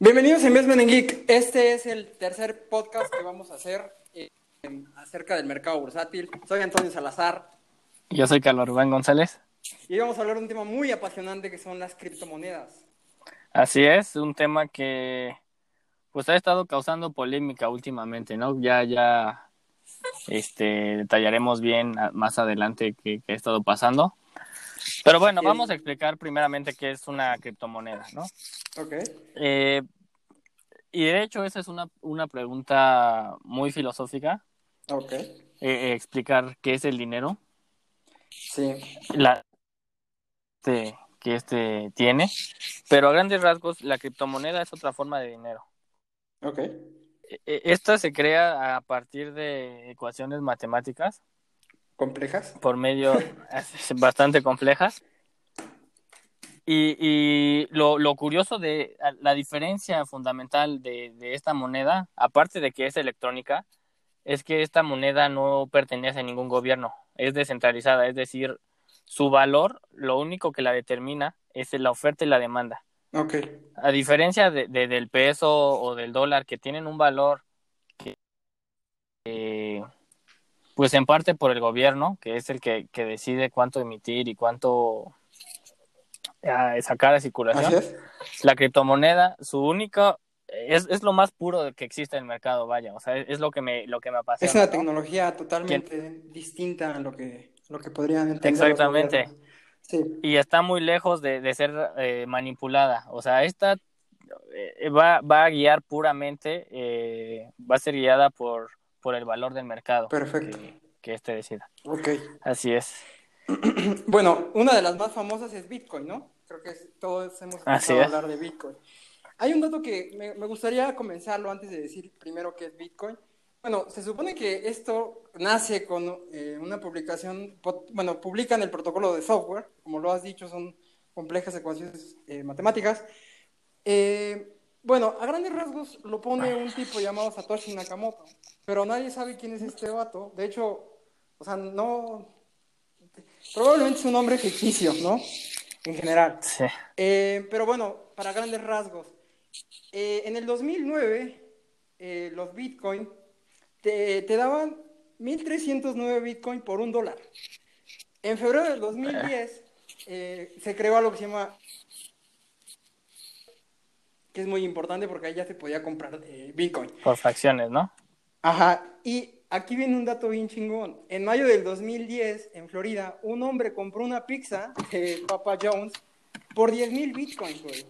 Bienvenidos a Investment en Geek. Este es el tercer podcast que vamos a hacer eh, acerca del mercado bursátil. Soy Antonio Salazar Yo soy Carlos Rubén González. y vamos a hablar de un tema muy apasionante que son las criptomonedas. Así es, un tema que pues ha estado causando polémica últimamente, ¿no? Ya, ya, este, detallaremos bien más adelante qué, qué ha estado pasando. Pero bueno, Sí. vamos a explicar primeramente qué es una criptomoneda, ¿no? Ok. Eh, y de hecho esa es una, una pregunta muy filosófica, Ok. eh, eh, explicar qué es el dinero, Sí. la este, que este tiene, pero a grandes rasgos la criptomoneda es otra forma de dinero. Ok. E- e- Esta se crea a partir de ecuaciones matemáticas ¿Complejas? por medio bastante complejas. Y, y lo, lo curioso de la diferencia fundamental de, de esta moneda, aparte de que es electrónica, es que esta moneda no pertenece a ningún gobierno, es descentralizada, es decir, su valor, lo único que la determina es la oferta y la demanda. Ok. A diferencia de, de- del peso o del dólar, que tienen un valor que, eh, pues en parte por el gobierno, que es el que, que decide cuánto emitir y cuánto ah, sacar a circulación. La criptomoneda, su único, es, es lo más puro que existe en el mercado, vaya, o sea, es, es lo que me, lo que me apasiona. Es una ¿no? tecnología totalmente distinta a lo que, lo que podrían entender. Exactamente. Sí. y está muy lejos de, de ser eh, manipulada. O sea, esta eh, va, va a guiar puramente, eh, va a ser guiada por, por el valor del mercado Perfecto. que, que este decida. Ok. Así es. Bueno, una de las más famosas es Bitcoin, ¿no? Creo que todos hemos escuchado es. hablar de Bitcoin. Hay un dato que me, me gustaría comenzarlo antes de decir primero qué es Bitcoin. Bueno, se supone que esto nace con eh, una publicación, bueno, publican el protocolo de software, como lo has dicho, son complejas ecuaciones eh, matemáticas. Eh, bueno, a grandes rasgos lo pone un tipo llamado Satoshi Nakamoto, pero nadie sabe quién es este vato. De hecho, o sea, no, Probablemente es un nombre ficticio, ¿no? En general. Sí. Eh, pero bueno, para grandes rasgos. eh, en el 2009, eh, los Bitcoin te, te daban 1.309 Bitcoin por un dólar. En febrero del 2010 eh, se creó algo que se llama... que es muy importante porque ahí ya se podía comprar eh, Bitcoin. Por fracciones, ¿no? Ajá, y aquí viene un dato bien chingón. En mayo del 2010, en Florida, un hombre compró una pizza de Papa John's por 10 mil bitcoins, güey.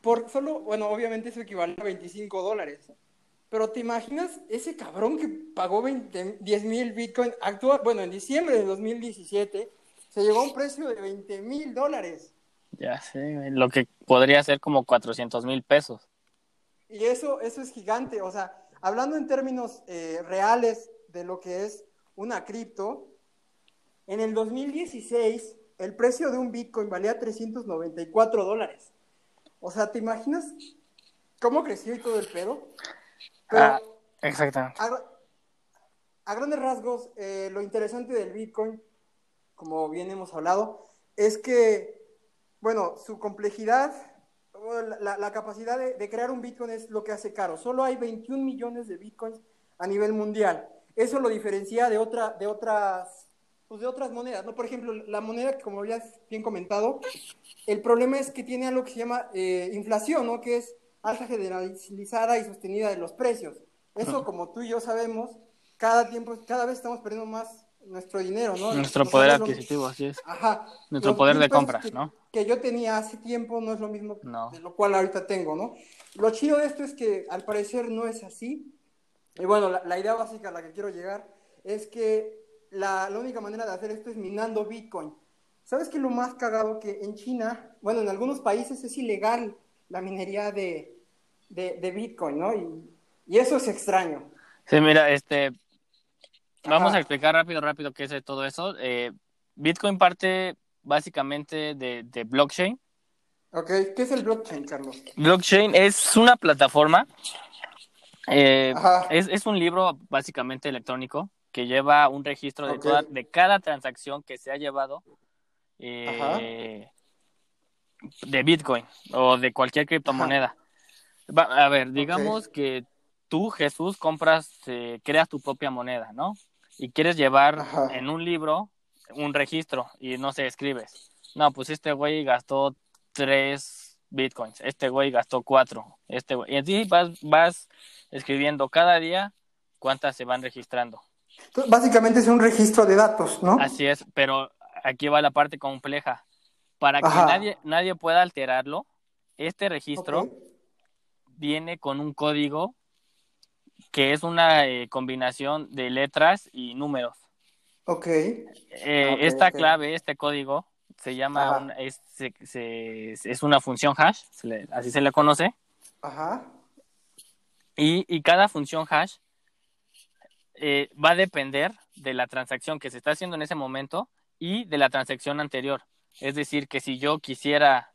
Por solo, bueno, obviamente eso equivale a 25 dólares. Pero te imaginas ese cabrón que pagó 20 10 mil bitcoins, actúa, bueno, en diciembre de 2017, se llegó a un precio de 20 mil dólares. Ya sé, lo que podría ser como 400 mil pesos. Y eso, eso es gigante. O sea, hablando en términos eh, reales de lo que es una cripto, en el 2016 el precio de un Bitcoin valía 394 dólares. O sea, ¿te imaginas cómo creció y todo el pedo? Pero Ah, exactamente. a, a grandes rasgos, eh, lo interesante del Bitcoin, como bien hemos hablado, es que, bueno, su complejidad, la, capacidad de, de crear un Bitcoin es lo que hace caro. Solo hay 21 millones de Bitcoins a nivel mundial. Eso lo diferencia de, otra, de, otras, pues de otras monedas. ¿no? Por ejemplo, la moneda que, como habías bien comentado, el problema es que tiene algo que se llama eh, inflación, ¿no? Que es alza generalizada y sostenida de los precios. Eso, como tú y yo sabemos, cada tiempo, cada vez estamos perdiendo más nuestro dinero, ¿no? Nuestro poder adquisitivo, así es. Ajá. Nuestro Los poder de pesos compra, que- ¿no? Que yo tenía hace tiempo no es lo mismo No. de lo cual ahorita tengo, ¿no? Lo chido de esto es que al parecer no es así. Y bueno, la, la idea básica a la que quiero llegar es que la, la única manera de hacer esto es minando Bitcoin. ¿Sabes qué lo más cagado? Que en China, bueno, en algunos países es ilegal la minería de, de, de Bitcoin, ¿no? Y, y eso es extraño. Sí, mira, este, vamos Ajá. a explicar rápido, rápido qué es todo eso. Eh, Bitcoin parte básicamente de, de blockchain. ¿Ok? ¿Qué es el blockchain, Carlos? Blockchain es una plataforma, eh, Ajá. es, es un libro básicamente electrónico que lleva un registro de, toda, de cada transacción que se ha llevado eh, de Bitcoin o de cualquier criptomoneda. Va- a ver, digamos que tú, Jesús, compras, eh, creas tu propia moneda, ¿no? Y quieres llevar Ajá. en un libro un registro y no sé, escribes. No, pues este güey gastó tres bitcoins, este güey gastó cuatro, este güey. Y así vas, vas escribiendo cada día cuántas se van registrando. Entonces, básicamente es un registro de datos, ¿no? Así es, pero aquí va la parte compleja. Para que nadie, nadie pueda alterarlo, este registro viene con un código que es una eh, combinación de letras y números. Ok. Eh, Ah, ok, esta clave, este código, se llama, un- es, se- se- es una función hash, se le- así se le conoce, Ajá. y, y cada función hash eh, va a depender de la transacción que se está haciendo en ese momento y de la transacción anterior. Es decir, que si yo quisiera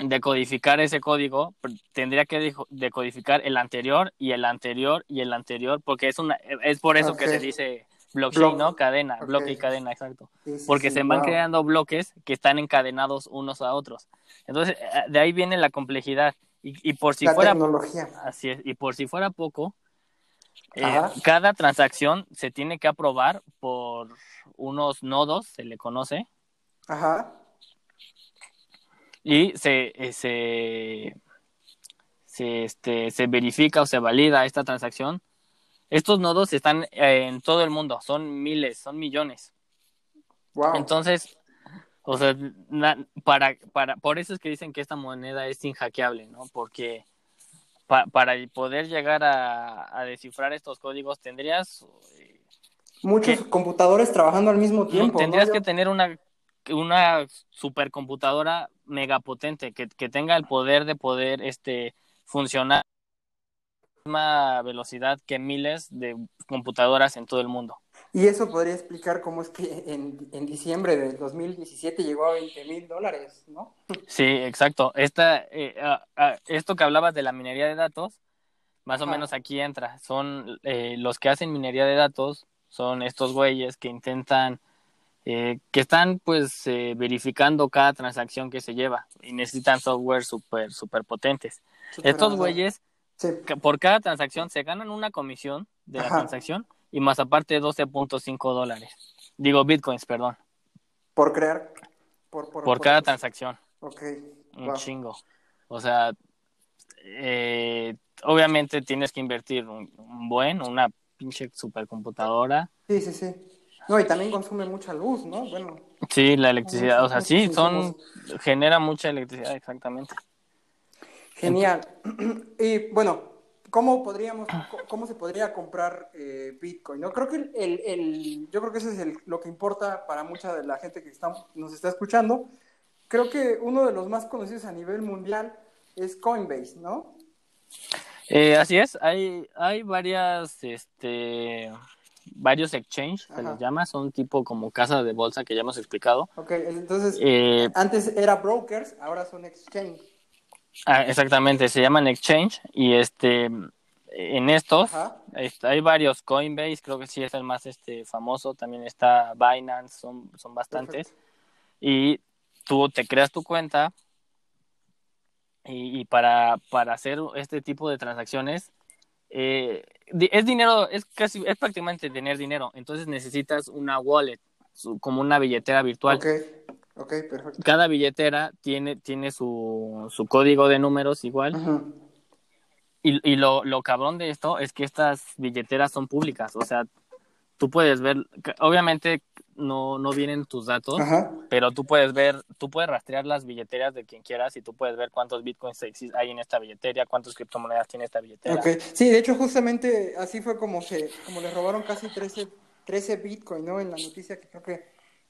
decodificar ese código, tendría que decodificar el anterior y el anterior y el anterior, porque es una es por eso que se dice blockchain, Block. ¿no? Cadena, bloque y cadena, exacto. Sí, sí, Porque sí, se van wow. creando bloques que están encadenados unos a otros. Entonces, eh, de ahí viene la complejidad. Y, y por si La fuera tecnología. Así es, y por si fuera poco, eh, cada transacción se tiene que aprobar por unos nodos, se le conoce, Ajá. Y se, eh, se, se, este, se verifica o se valida esta transacción. Estos nodos están eh, en todo el mundo, son miles, son millones. Wow. Entonces, o sea, na- para, para, por eso es que dicen que esta moneda es inhackeable, ¿no? Porque pa- para poder llegar a, a descifrar estos códigos tendrías, eh, Muchos computadores trabajando al mismo tiempo. tendrías ¿no? que tener una, una supercomputadora megapotente que, que tenga el poder de poder este, funcionar a la misma velocidad que miles de computadoras en todo el mundo. Y eso podría explicar cómo es que en, en diciembre del 2017 llegó a 20 mil dólares, ¿no? Sí, exacto. Esta, eh, esto que hablabas de la minería de datos, más o menos aquí entra. Son eh, los que hacen minería de datos, son estos güeyes que intentan, eh, que están pues eh, verificando cada transacción que se lleva y necesitan software súper, súper potentes. Estos güeyes, Sí. por cada transacción se ganan una comisión de la Ajá. transacción y más aparte 12.5 dólares. Digo, bitcoins, perdón, Por crear. Por, por, por cada transacción. Ok. Un wow. chingo. O sea, eh, obviamente tienes que invertir un, un buen, una pinche supercomputadora. Sí, sí, sí. No, y también consume mucha luz, ¿no? Bueno, Sí, la electricidad, o sea, sí, son, genera mucha electricidad, exactamente. genial. Y bueno, ¿cómo podríamos, cómo se podría comprar eh, Bitcoin? No creo que el, el- el- yo creo que eso es el- lo que importa para mucha de la gente que está, nos está escuchando. Creo que uno de los más conocidos a nivel mundial es Coinbase, ¿no? Eh, así es, hay, hay varias, este, varios exchange, se les llama, son tipo como casas de bolsa que ya hemos explicado. Ok, entonces Eh, antes era brokers, ahora son exchange. ah, exactamente, se llaman exchange y este, en estos Ajá. Hay varios, Coinbase creo que sí es el más este famoso, también está Binance, son, son bastantes. Y tú te creas tu cuenta y, y para, para hacer este tipo de transacciones eh, es dinero, es casi, es prácticamente tener dinero, entonces necesitas una wallet, su- como una billetera virtual. Ok, ok, perfecto. Cada billetera tiene, tiene su, su código de números igual. Ujú. Y, y lo, lo cabrón de esto es que estas billeteras son públicas, o sea, tú puedes ver, obviamente no, no vienen tus datos, Ajá. pero tú puedes ver, tú puedes rastrear las billeteras de quien quieras y tú puedes ver cuántos bitcoins hay en esta billetera, cuántas criptomonedas tiene esta billetera. Sí, de hecho justamente así fue como se, como le robaron casi 13, 13 Bitcoin, ¿no? En la noticia que creo que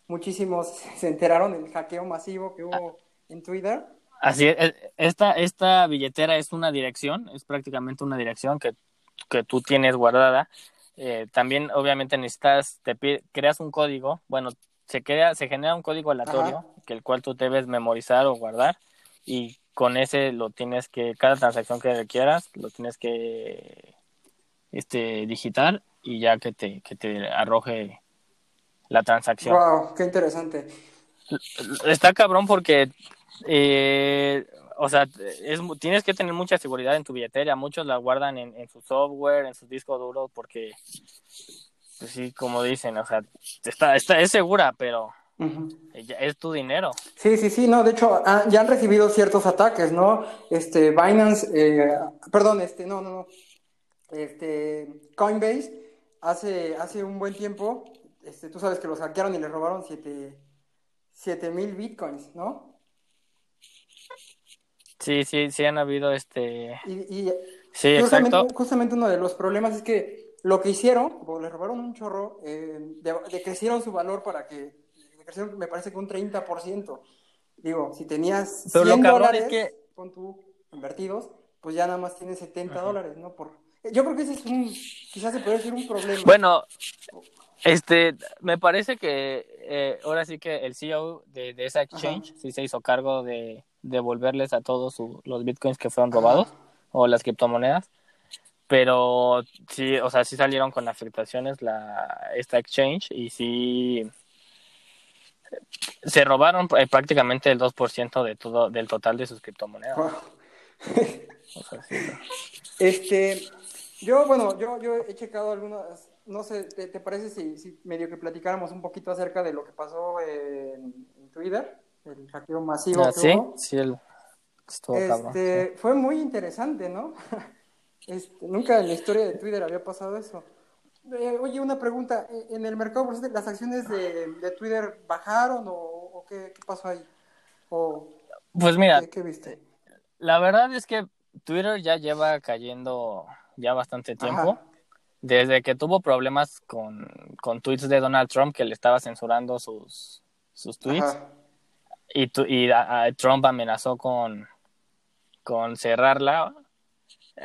muchísimos se enteraron del hackeo masivo que hubo en Twitter. Así es, es- esta, esta billetera es una dirección, es prácticamente una dirección que, que tú tienes guardada. Eh, también obviamente necesitas, te creas un código, bueno, se crea, se genera un código aleatorio Ajá. que el cual tú debes memorizar o guardar y con ese lo tienes que, cada transacción que requieras, lo tienes que este digitar y ya que te, que te arroje la transacción. Wow, qué interesante. Está cabrón porque eh, o sea, es, tienes que tener mucha seguridad en tu billetera. Muchos la guardan en, en su software, en sus discos duros, porque, pues sí, como dicen, o sea, está, está, es segura, pero es tu dinero. Sí, sí, sí, no, de hecho, ah, ya han recibido ciertos ataques, ¿no? Este, Binance, eh, perdón, este, no, no, no, este, Coinbase, hace, hace un buen tiempo, este, tú sabes que los hackearon y le robaron 7 mil bitcoins, ¿no? Sí, sí, sí han habido este... Y, sí, justamente, exacto. justamente uno de los problemas es que lo que hicieron, le robaron un chorro, eh, de, crecieron su valor para que, crecieron, me parece que un 30%. Digo, si tenías 100 dólares, que... con tu invertidos, pues ya nada más tienes 70 dólares, ¿no? Por, yo creo que ese es un, quizás se puede decir un problema. Bueno, este, me parece que eh, ahora sí que el CEO de, esa exchange sí se hizo cargo de devolverles a todos los bitcoins que fueron robados o las criptomonedas. Pero sí, o sea, sí salieron con afectaciones la, esta exchange y sí se robaron eh, prácticamente el 2% de todo, del total de sus criptomonedas. Este, yo, bueno, yo, yo he checado algunas, no sé, ¿te, parece si, si, medio que platicáramos un poquito acerca de lo que pasó en, Twitter? El hackeo masivo. Ah, sí, sí, el... este, Fue muy interesante, ¿no? Este, nunca en la historia de Twitter había pasado eso. Eh, oye, una pregunta, eh, ¿en el mercado las acciones de, de Twitter bajaron o, qué, pasó ahí? O, pues mira, ¿qué, viste? La verdad es que Twitter ya lleva cayendo ya bastante tiempo. Desde que tuvo problemas con, con, tweets de Donald Trump, que le estaba censurando sus, sus tweets. Y, y Trump amenazó con, con cerrarla.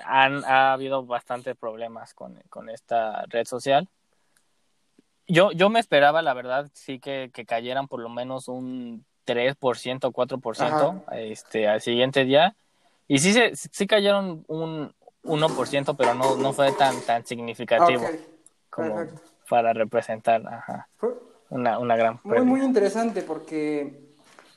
Han, ha habido bastantes problemas con, con, esta red social. Yo, yo me esperaba, la verdad, sí que, que cayeran por lo menos un 3%, 4% este, al siguiente día. Y sí, se, sí cayeron un, 1%, pero no, no fue tan, tan significativo como para representar una, una gran... Muy, muy interesante porque,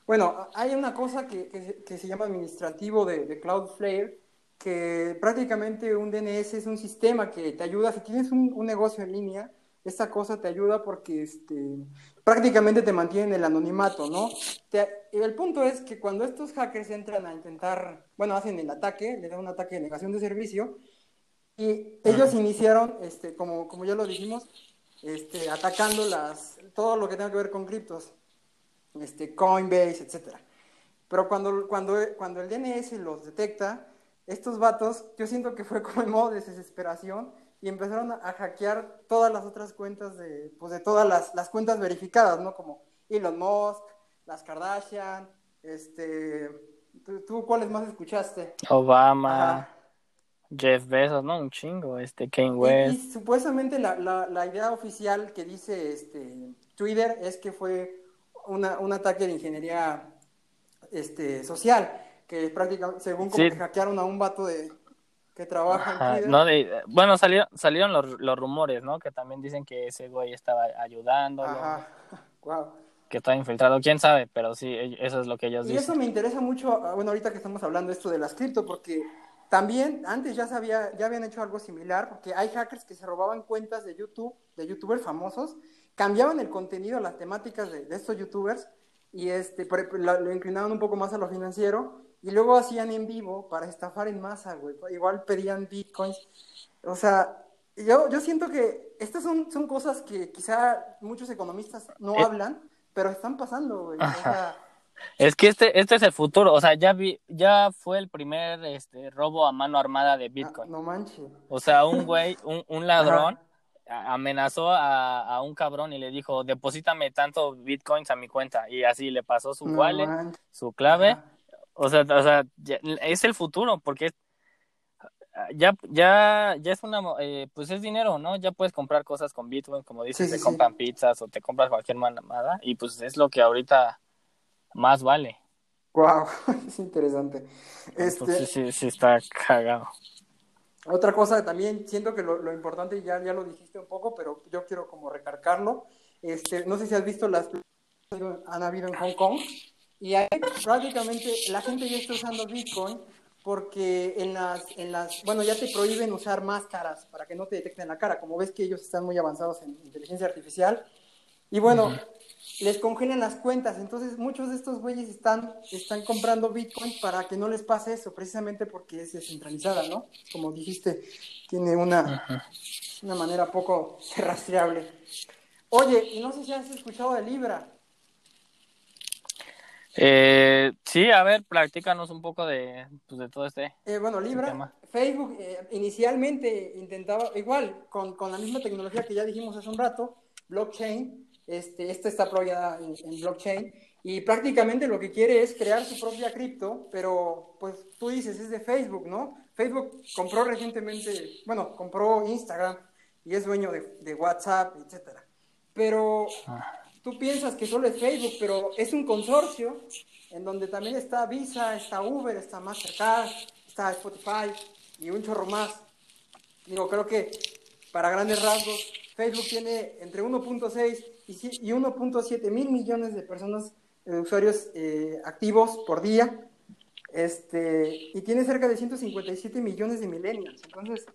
bueno, hay una cosa que, que, se llama administrativo de, de, Cloudflare, que prácticamente un DNS es un sistema que te ayuda, si tienes un, un negocio en línea, esta cosa te ayuda porque este, prácticamente te mantiene en el anonimato, ¿no? el punto es que cuando estos hackers entran a intentar, bueno, hacen el ataque, le dan un ataque de negación de servicio, y ellos iniciaron, este, como, como ya lo dijimos, este, atacando las, todo lo que tenga que ver con criptos, este, Coinbase, etc. Pero cuando, cuando, cuando el DNS los detecta, estos vatos, yo siento que fue como en modo de desesperación, y empezaron a, hackear todas las otras cuentas de, pues de todas las, las, cuentas verificadas, ¿no? Como Elon Musk, las Kardashian, este, ¿tú, cuáles más escuchaste? Obama, Jeff Bezos, ¿no? Un chingo, este, Kane West. Y, supuestamente la, la, la, idea oficial que dice este, Twitter es que fue una, un ataque de ingeniería este, social, que prácticamente, según como que hackearon a un vato de que trabaja no bueno salieron salieron los, los, rumores no que también dicen que ese güey estaba ayudando. Wow. que está infiltrado quién sabe pero sí e, eso es lo que ellos y dicen y eso me interesa mucho ah, bueno ahorita que estamos hablando esto de las cripto porque también antes ya sabía ya habían hecho algo similar porque hay hackers que se robaban cuentas de YouTube de youtubers famosos cambiaban el contenido las temáticas de, de estos youtubers y este lo inclinaban un poco más a lo financiero y luego hacían en vivo para estafar en masa, güey. Igual pedían bitcoins. O sea, yo, yo siento que estas son, son cosas que quizá muchos economistas no eh. hablan, pero están pasando, güey. Es que este, este es el futuro, o sea, ya vi, ya fue el primer este robo a mano armada de ah, Bitcoin. no manches. O sea, un güey, un, un ladrón amenazó a, a, un cabrón y le dijo, deposítame tanto Bitcoins a mi cuenta. Y así le pasó su wallet, su clave. O sea, o sea es el futuro, porque ya, ya, ya es una, eh, pues es dinero, ¿no? Ya puedes comprar cosas con Bitcoin, como dices, te compran pizzas o te compras cualquier mamada y pues es lo que ahorita más vale. Wow, es interesante. Este... sí, sí, está cagado. Otra cosa también, siento que lo, lo, importante, ya, ya lo dijiste un poco, pero yo quiero como recargarlo. Este, no sé si has visto las han habido en Hong Kong Y ahí prácticamente la gente ya está usando Bitcoin porque en las, en las, bueno, ya te prohíben usar máscaras para que no te detecten la cara, como ves que ellos están muy avanzados en inteligencia artificial. Y bueno, les congelan las cuentas, entonces muchos de estos güeyes están, están comprando Bitcoin para que no les pase eso, precisamente porque es descentralizada, ¿no? Como dijiste, tiene una, una manera poco rastreable. Oye, y no sé si has escuchado de Libra. Eh, sí, a ver, practícanos un poco de, pues, de todo este. Eh, bueno, Libra, Facebook eh, inicialmente intentaba, igual, con, con, la misma tecnología que ya dijimos hace un rato, blockchain, este, esta está apoyada en, en, blockchain, y prácticamente lo que quiere es crear su propia cripto, pero pues tú dices, es de Facebook, ¿no? Facebook compró recientemente, bueno, compró Instagram y es dueño de, de WhatsApp, etcétera. Pero ah tú piensas que solo es Facebook, pero es un consorcio en donde también está Visa, está Uber, está Mastercard, está Spotify y un chorro más. Digo, creo que para grandes rasgos, Facebook tiene entre 1.6 y 1.7 mil millones de personas, de usuarios eh, activos por día, este, y tiene cerca de 157 millones de millennials. Entonces,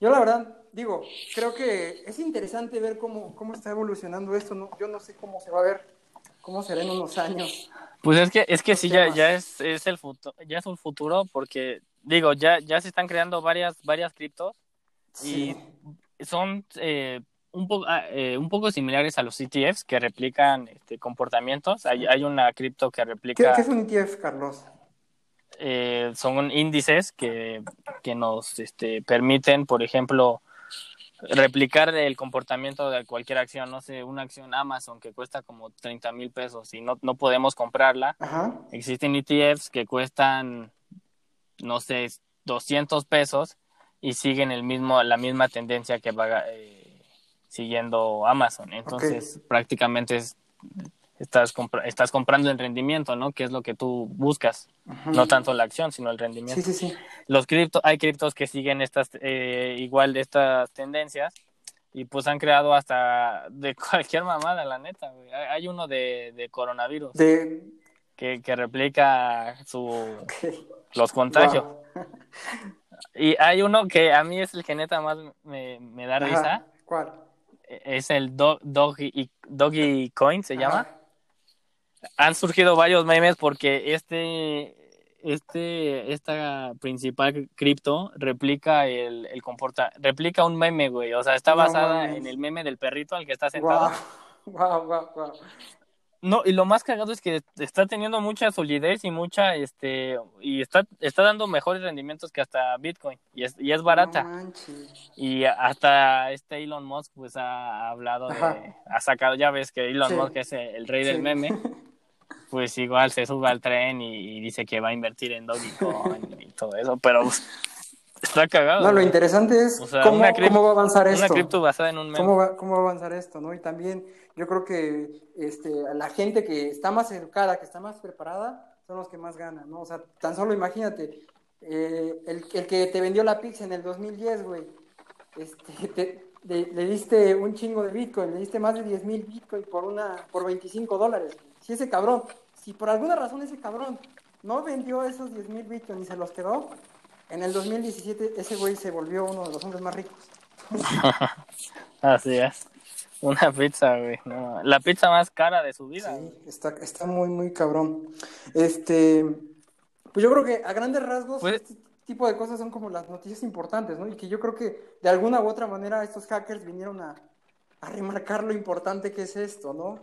yo la verdad digo, creo que es interesante ver cómo, cómo está evolucionando esto. ¿no? Yo no sé cómo se va a ver, cómo será en unos años. Pues es que, es que sí, ya, ya es, es el futuro, ya es un futuro porque, digo, ya, ya se están creando varias, varias criptos y son eh, un, po ah, eh, un poco similares a los ETFs que replican este, comportamientos. Hay, hay una cripto que replica... ¿Qué, es un ETF, Carlos? Eh, son índices que, que nos este, permiten, por ejemplo, replicar el comportamiento de cualquier acción, no sé, una acción Amazon que cuesta como 30 mil pesos y no, no podemos comprarla. Existen ETFs que cuestan, no sé, 200 pesos y siguen el mismo, la misma tendencia que va eh, siguiendo Amazon. Entonces, prácticamente es estás, estás comprando el rendimiento, ¿no? Que es lo que tú buscas, no tanto la acción, sino el rendimiento. Sí, sí, sí. Los cripto, hay criptos que siguen estas, eh, igual de estas tendencias y pues han creado hasta de cualquier mamada, la neta, güey. Hay uno de, de coronavirus. De... Que, que replica su los contagios. Y hay uno que a mí es el que neta más me, me da risa. ¿Cuál? Es el Doggy, Doggy Coin, se llama han surgido varios memes porque este, este, esta principal cripto replica el, el comporta, replica un meme, güey. O sea, está basada en el meme del perrito al que está sentado. Wow, wow, wow, No, y lo más cagado es que está teniendo mucha solidez y mucha, este, y está, está dando mejores rendimientos que hasta Bitcoin, y es, y es barata. y hasta este Elon Musk, pues, ha hablado de, ha sacado, ya ves que Elon Musk es el, rey del meme. pues igual se sube al tren y, dice que va a invertir en Dogecoin y todo eso, pero pues, está cagado. No, lo interesante es cómo, cómo, va a avanzar esto. Una cripto basada en un ¿Cómo va, ¿Cómo va a avanzar esto? ¿no? Y también yo creo que este, la gente que está más educada, que está más preparada, son los que más ganan, ¿no? O sea, tan solo imagínate, eh, el, el, que te vendió la pizza en el 2010, güey, este, le, diste un chingo de Bitcoin, le diste más de 10 mil Bitcoin por, una, por 25 dólares si ese cabrón, si por alguna razón ese cabrón no vendió esos 10 mil bitcoins y se los quedó, en el 2017 ese güey se volvió uno de los hombres más ricos. Así es. Una pizza, güey. la pizza más cara de su vida. Sí, está, está muy, muy cabrón. Este, pues yo creo que a grandes rasgos pues este tipo de cosas son como las noticias importantes, ¿no? Y que yo creo que de alguna u otra manera estos hackers vinieron a, a remarcar lo importante que es esto, ¿no?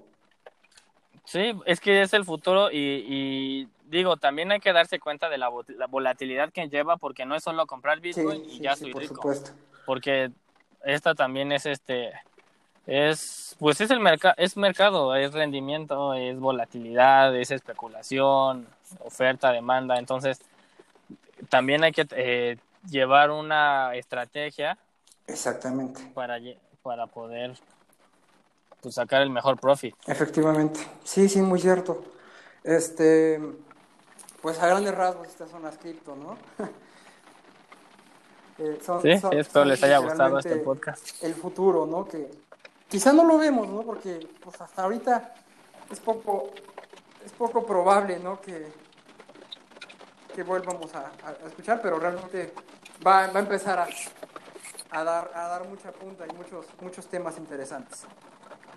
Sí, es que es el futuro y, digo, también hay que darse cuenta de la, volatilidad que lleva porque no es solo comprar Bitcoin y ya soy rico. Supuesto. Porque esta también es este es pues es el mercado es mercado es rendimiento es volatilidad es especulación oferta demanda entonces también hay que eh, llevar una estrategia exactamente para para poder pues, sacar el mejor profit. Efectivamente, sí, sí, muy cierto. Este, pues a grandes rasgos estas son las cripto, ¿no? eh, sí, espero les haya gustado este podcast. El futuro, ¿no? Que quizá no lo vemos, ¿no? Porque pues hasta ahorita es poco, es poco probable, ¿no? Que, que volvamos a, a escuchar, pero realmente va, va a empezar a, a, dar, a dar mucha punta y muchos, muchos temas interesantes.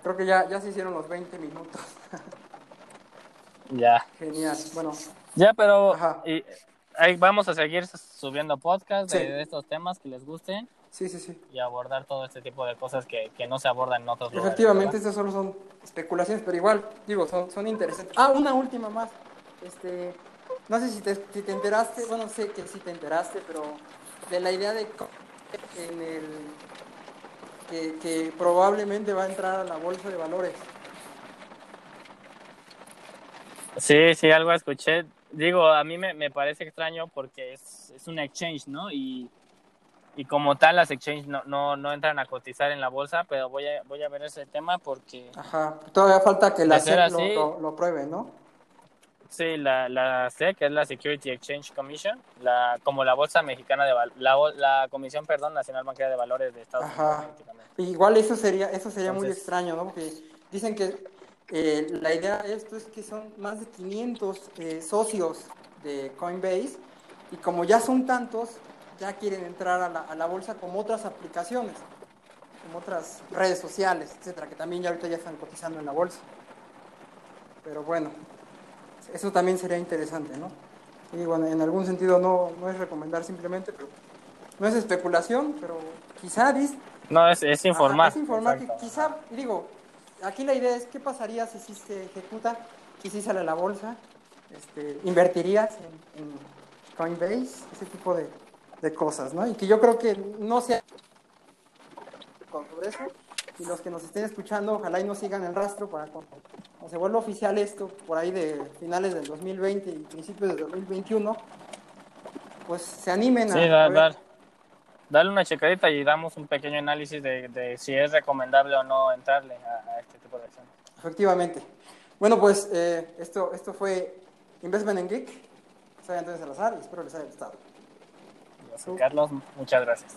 Creo que ya, ya se hicieron los 20 minutos. Ya. Genial. Bueno, Ya, pero y, ahí vamos a seguir subiendo podcasts de, Sí. de estos temas que les gusten sí, sí, sí. y abordar todo este tipo de cosas que, que no se abordan en otros lugares. Efectivamente, estas solo son especulaciones, pero igual, digo, son, son interesantes. Ah, una última más. Este, no sé si te, si te enteraste, bueno, sé que sí te enteraste, pero de la idea de en el que, que probablemente va a entrar a la bolsa de valores. Sí, sí, algo escuché. Digo, a mí me, me parece extraño porque es, es un exchange, ¿no? Y, y como tal, las exchanges no, no, no entran a cotizar en la bolsa, pero voy a, voy a ver ese tema porque Ajá, todavía falta que la SEC lo, así- lo, lo pruebe, ¿no? sí, la, la SEC, que es la Security Exchange Commission, la, como la Bolsa Mexicana de la, la Comisión, perdón, Nacional Bancaria de Valores de Estados Ajá. Unidos. Igual eso sería, eso sería muy extraño, ¿no? Porque dicen que eh, la idea de esto es que son más de 500 eh, socios de Coinbase y como ya son tantos, ya quieren entrar a la, a la bolsa como otras aplicaciones, como otras redes sociales, etcétera, que también ya ahorita ya están cotizando en la bolsa. Pero bueno, eso también sería interesante, ¿no? Y bueno, en algún sentido no, no es recomendar simplemente, pero no es especulación, pero quizá No, es, es informar. Ajá, es informar que quizá, digo, aquí la idea es qué pasaría si sí se ejecuta, si sí sale a la bolsa, este, invertirías en, en Coinbase, ese tipo de, de cosas, ¿no? Y que yo creo que no sea sobre eso, y los que nos estén escuchando, ojalá y no sigan el rastro para cuando, se vuelva oficial esto, por ahí de finales del 2020 y principios del 2021, pues se animen a, Sí, a ver. dar- darle una checadita y damos un pequeño análisis de, de si es recomendable o no entrarle a, a este tipo de acciones. Efectivamente. Bueno, pues eh, esto, esto fue Investment en Geek. Soy Antonio Salazar y espero les haya gustado. Yo soy Carlos, muchas gracias.